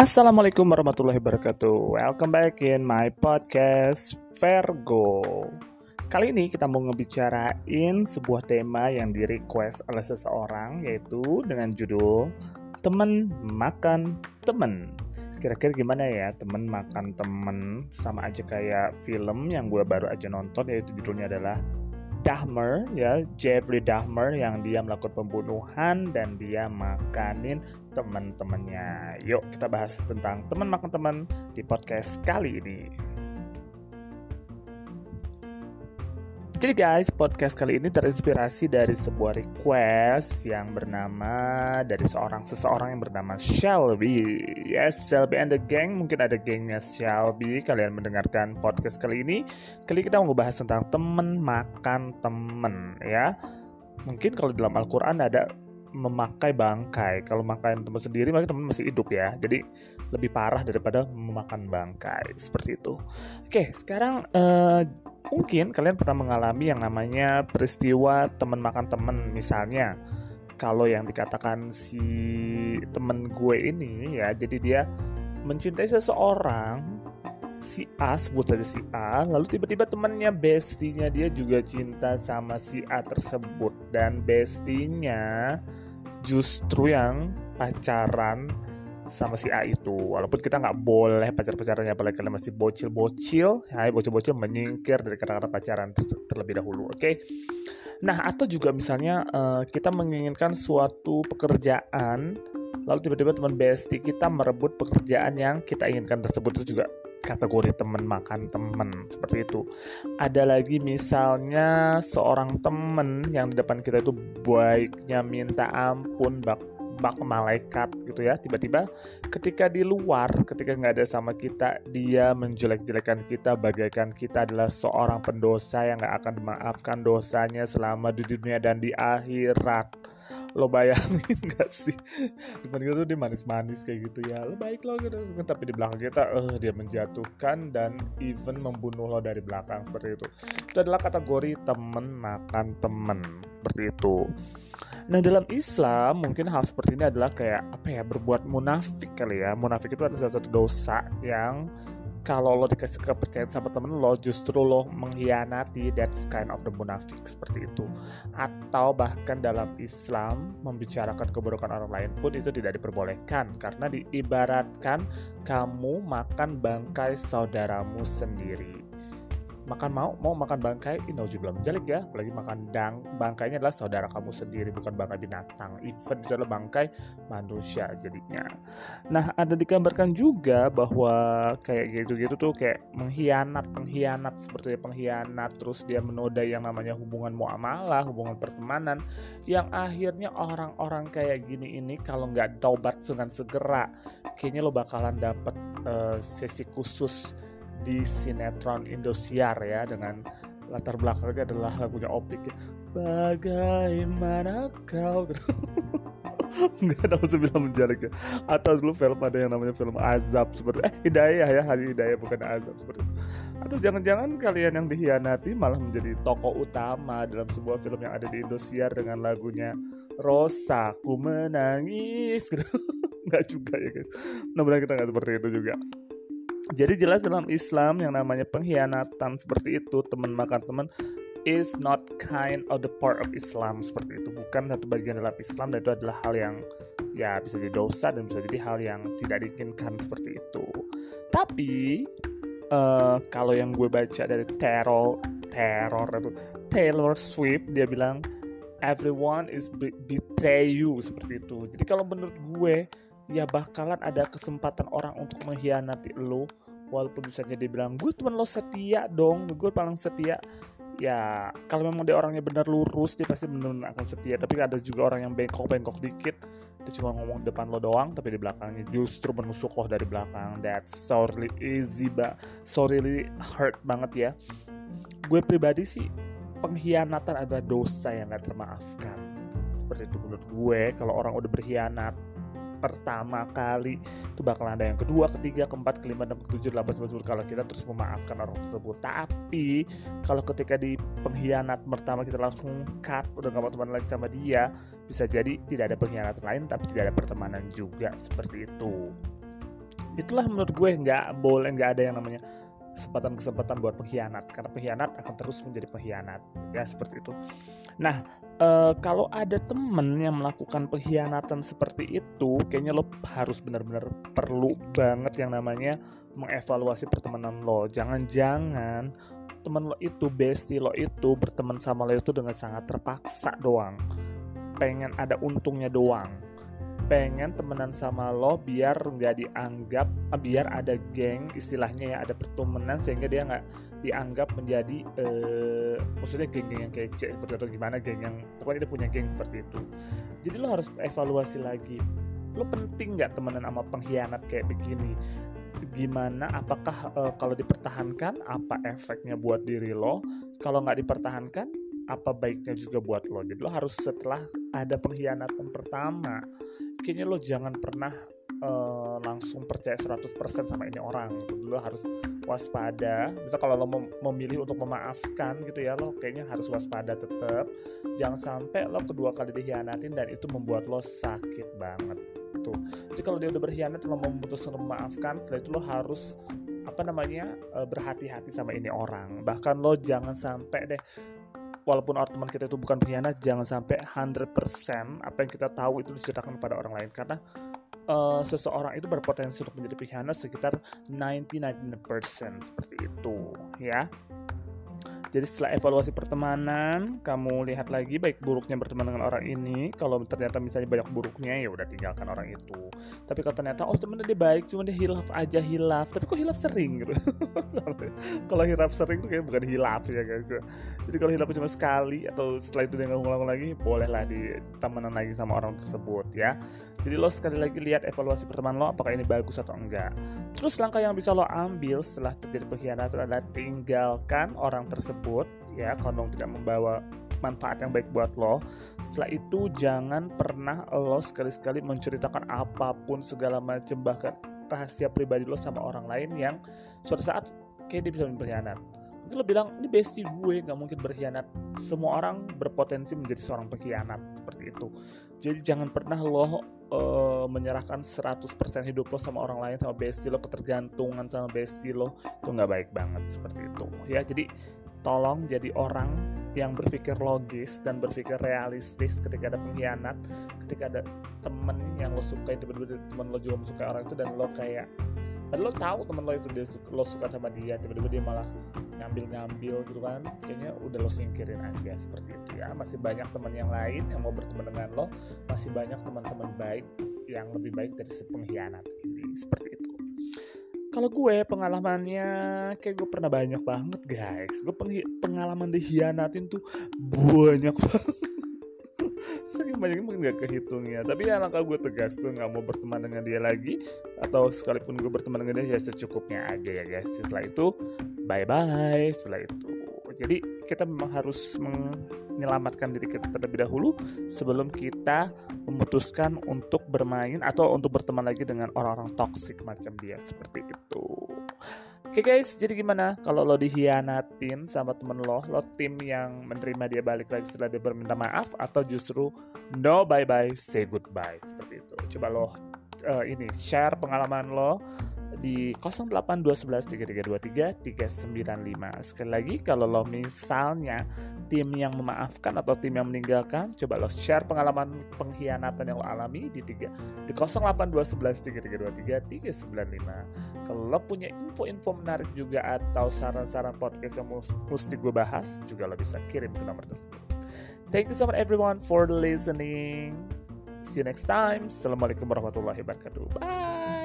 Assalamualaikum warahmatullahi wabarakatuh. Welcome back in my podcast Vergo. Kali ini kita mau ngebicarain sebuah tema yang di request oleh seseorang yaitu dengan judul Temen Makan Temen. Kira-kira gimana ya temen makan temen sama aja kayak film yang gue baru aja nonton yaitu judulnya adalah Dahmer ya Jeffrey Dahmer yang dia melakukan pembunuhan dan dia makanin teman-temannya. Yuk kita bahas tentang teman makan teman di podcast kali ini. Jadi guys, podcast kali ini terinspirasi dari sebuah request yang bernama dari seorang seseorang yang bernama Shelby. Yes, Shelby and the gang. Mungkin ada gengnya Shelby. Kalian mendengarkan podcast kali ini. Kali kita mau bahas tentang temen makan temen ya. Mungkin kalau dalam Al-Quran ada memakai bangkai. Kalau makan teman sendiri, maka teman masih hidup ya. Jadi lebih parah daripada memakan bangkai seperti itu. Oke, sekarang uh, Mungkin kalian pernah mengalami yang namanya peristiwa teman makan teman misalnya. Kalau yang dikatakan si temen gue ini ya jadi dia mencintai seseorang si A sebut saja si A lalu tiba-tiba temennya bestinya dia juga cinta sama si A tersebut. Dan bestinya justru yang pacaran sama si A itu walaupun kita nggak boleh pacar-pacarannya apalagi kalian masih bocil-bocil ya bocil-bocil menyingkir dari kata-kata pacaran ter terlebih dahulu oke okay? nah atau juga misalnya uh, kita menginginkan suatu pekerjaan lalu tiba-tiba teman bestie kita merebut pekerjaan yang kita inginkan tersebut itu juga kategori teman makan teman seperti itu. Ada lagi misalnya seorang teman yang di depan kita itu baiknya minta ampun bak malaikat gitu ya. Tiba-tiba ketika di luar ketika nggak ada sama kita dia menjelek-jelekan kita bagaikan kita adalah seorang pendosa yang nggak akan dimaafkan dosanya selama di dunia dan di akhirat. Lo bayangin gak sih? Kita tuh dia manis-manis kayak gitu ya. Lo baik lo gitu. Tapi di belakang kita uh, dia menjatuhkan dan even membunuh lo dari belakang seperti itu. Itu adalah kategori temen makan temen seperti itu Nah dalam Islam mungkin hal seperti ini adalah kayak apa ya berbuat munafik kali ya. Munafik itu adalah salah satu dosa yang kalau lo dikasih kepercayaan sama temen lo justru lo mengkhianati that's kind of the munafik seperti itu atau bahkan dalam Islam membicarakan keburukan orang lain pun itu tidak diperbolehkan karena diibaratkan kamu makan bangkai saudaramu sendiri makan mau mau makan bangkai belum menjalik ya. Apalagi makan dang bangkainya adalah saudara kamu sendiri bukan bangkai binatang. Even itu adalah bangkai manusia jadinya. Nah ada digambarkan juga bahwa kayak gitu-gitu tuh kayak mengkhianat pengkhianat seperti pengkhianat. Terus dia menodai yang namanya hubungan muamalah hubungan pertemanan. Yang akhirnya orang-orang kayak gini ini kalau nggak taubat dengan segera kayaknya lo bakalan dapet uh, sesi khusus di sinetron Indosiar ya dengan latar belakangnya adalah lagunya Opik. Ya. Bagaimana kau? Gitu. nggak ada usah bilang menjalik ya atau dulu film ada yang namanya film azab seperti eh hidayah ya hari hidayah bukan azab seperti itu. Atau jangan-jangan kalian yang dihianati malah menjadi tokoh utama dalam sebuah film yang ada di Indosiar dengan lagunya Rosa ku menangis gitu. Nggak juga ya guys. Nah kita nggak seperti itu juga jadi jelas dalam Islam yang namanya pengkhianatan seperti itu teman makan teman is not kind of the part of Islam seperti itu. Bukan satu bagian dalam Islam dan itu adalah hal yang ya bisa jadi dosa dan bisa jadi hal yang tidak diinginkan seperti itu. Tapi uh, kalau yang gue baca dari teror teror itu? Taylor Swift dia bilang everyone is betray you seperti itu. Jadi kalau menurut gue ya bakalan ada kesempatan orang untuk mengkhianati lo walaupun misalnya dia bilang gue temen lo setia dong gue paling setia. Ya kalau memang dia orangnya benar lurus dia pasti benar akan setia. Tapi ada juga orang yang bengkok-bengkok dikit. Dia cuma ngomong depan lo doang tapi di belakangnya justru menusuk lo dari belakang. That's so really easy ba so really hurt banget ya. Gue pribadi sih pengkhianatan adalah dosa yang gak termaafkan. Seperti itu menurut gue kalau orang udah berkhianat pertama kali itu bakal ada yang kedua, ketiga, keempat, kelima, enam, ketujuh, delapan, sembilan, sepuluh kalau kita terus memaafkan orang tersebut. Tapi kalau ketika di pengkhianat pertama kita langsung cut, udah gak mau teman lagi sama dia, bisa jadi tidak ada pengkhianatan lain tapi tidak ada pertemanan juga seperti itu. itulah menurut gue nggak boleh nggak ada yang namanya kesempatan-kesempatan buat pengkhianat karena pengkhianat akan terus menjadi pengkhianat. Ya seperti itu. Nah e, kalau ada temen yang melakukan pengkhianatan seperti itu kayaknya lo harus benar-benar perlu banget yang namanya mengevaluasi pertemanan lo. Jangan-jangan temen lo itu bestie lo itu berteman sama lo itu dengan sangat terpaksa doang. Pengen ada untungnya doang pengen temenan sama lo biar nggak dianggap ah, biar ada geng istilahnya ya ada pertemanan sehingga dia nggak dianggap menjadi uh, maksudnya geng-geng yang kece seperti atau gimana geng yang pokoknya dia punya geng seperti itu. Jadi lo harus evaluasi lagi lo penting nggak temenan sama pengkhianat kayak begini? Gimana? Apakah uh, kalau dipertahankan apa efeknya buat diri lo? Kalau nggak dipertahankan apa baiknya juga buat lo? Jadi lo harus setelah ada pengkhianatan pertama kayaknya lo jangan pernah uh, langsung percaya 100% sama ini orang gitu. lo harus waspada. Bisa kalau lo mem memilih untuk memaafkan gitu ya lo kayaknya harus waspada tetap jangan sampai lo kedua kali dikhianatin dan itu membuat lo sakit banget tuh. Jadi kalau dia udah berkhianat lo memutuskan memaafkan setelah itu lo harus apa namanya uh, berhati-hati sama ini orang. Bahkan lo jangan sampai deh walaupun orang teman kita itu bukan pengkhianat jangan sampai 100% apa yang kita tahu itu diceritakan kepada orang lain. Karena uh, seseorang itu berpotensi untuk menjadi pengkhianat sekitar 90-99% seperti itu ya jadi setelah evaluasi pertemanan, kamu lihat lagi baik buruknya berteman dengan orang ini. Kalau ternyata misalnya banyak buruknya, ya udah tinggalkan orang itu. Tapi kalau ternyata oh temennya dia baik, cuma dia hilaf aja hilaf. Tapi kok hilaf sering gitu. kalau hilaf sering tuh kayak bukan hilaf ya guys. Jadi kalau hilaf cuma sekali atau setelah itu dia nggak ngulang lagi, bolehlah di temenan lagi sama orang tersebut ya. Jadi lo sekali lagi lihat evaluasi pertemanan lo apakah ini bagus atau enggak. Terus langkah yang bisa lo ambil setelah terjadi pengkhianatan adalah tinggalkan orang tersebut tersebut ya kalau tidak membawa manfaat yang baik buat lo setelah itu jangan pernah lo sekali-sekali menceritakan apa pun segala macam bahkan rahasia pribadi lo sama orang lain yang suatu saat kayak dia bisa berkhianat. Mungkin lo bilang ini bestie gue gak mungkin berkhianat. Semua orang berpotensi menjadi seorang pengkhianat seperti itu. Jadi jangan pernah lo uh, menyerahkan 100% hidup lo sama orang lain sama bestie lo ketergantungan sama bestie lo itu nggak baik banget seperti itu ya. Jadi tolong jadi orang yang berpikir logis dan berpikir realistis ketika ada pengkhianat ketika ada temen yang lo suka tiba-tiba temen lo juga mensukai orang itu dan lo kayak dan lo tahu temen lo itu dia lo suka sama dia tiba-tiba dia malah ngambil-ngambil gitu kan kayaknya udah lo singkirin aja seperti itu ya. Masih banyak teman yang lain yang mau berteman dengan lo masih banyak teman-teman baik yang lebih baik dari si pengkhianat ini. Seperti itu kalau gue pengalamannya kayak gue pernah banyak banget guys. Gue pengalaman dihianatin tuh banyak banget. Saking banyaknya mungkin gak kehitung ya tapi ya langkah gue tegas gue nggak mau berteman dengan dia lagi. Atau sekalipun gue berteman dengan dia ya secukupnya aja ya guys. Setelah itu bye bye setelah itu jadi kita memang harus menyelamatkan diri kita terlebih dahulu sebelum kita memutuskan untuk bermain atau untuk berteman lagi dengan orang-orang toksik macam dia seperti itu. Oke okay guys, jadi gimana kalau lo dihianatin sama temen lo, lo tim yang menerima dia balik lagi setelah dia berminta maaf atau justru no bye bye, say goodbye seperti itu. Coba lo uh, ini share pengalaman lo di 082113323 395. Sekali lagi kalau lo misalnya tim yang memaafkan atau tim yang meninggalkan, coba lo share pengalaman pengkhianatan yang lo alami di 3 di 082113323 395. Kalau lo punya info-info menarik juga atau saran-saran podcast yang mesti gue bahas, juga lo bisa kirim ke nomor tersebut. Thank you so much everyone for listening. See you next time. Assalamualaikum warahmatullahi wabarakatuh. Bye.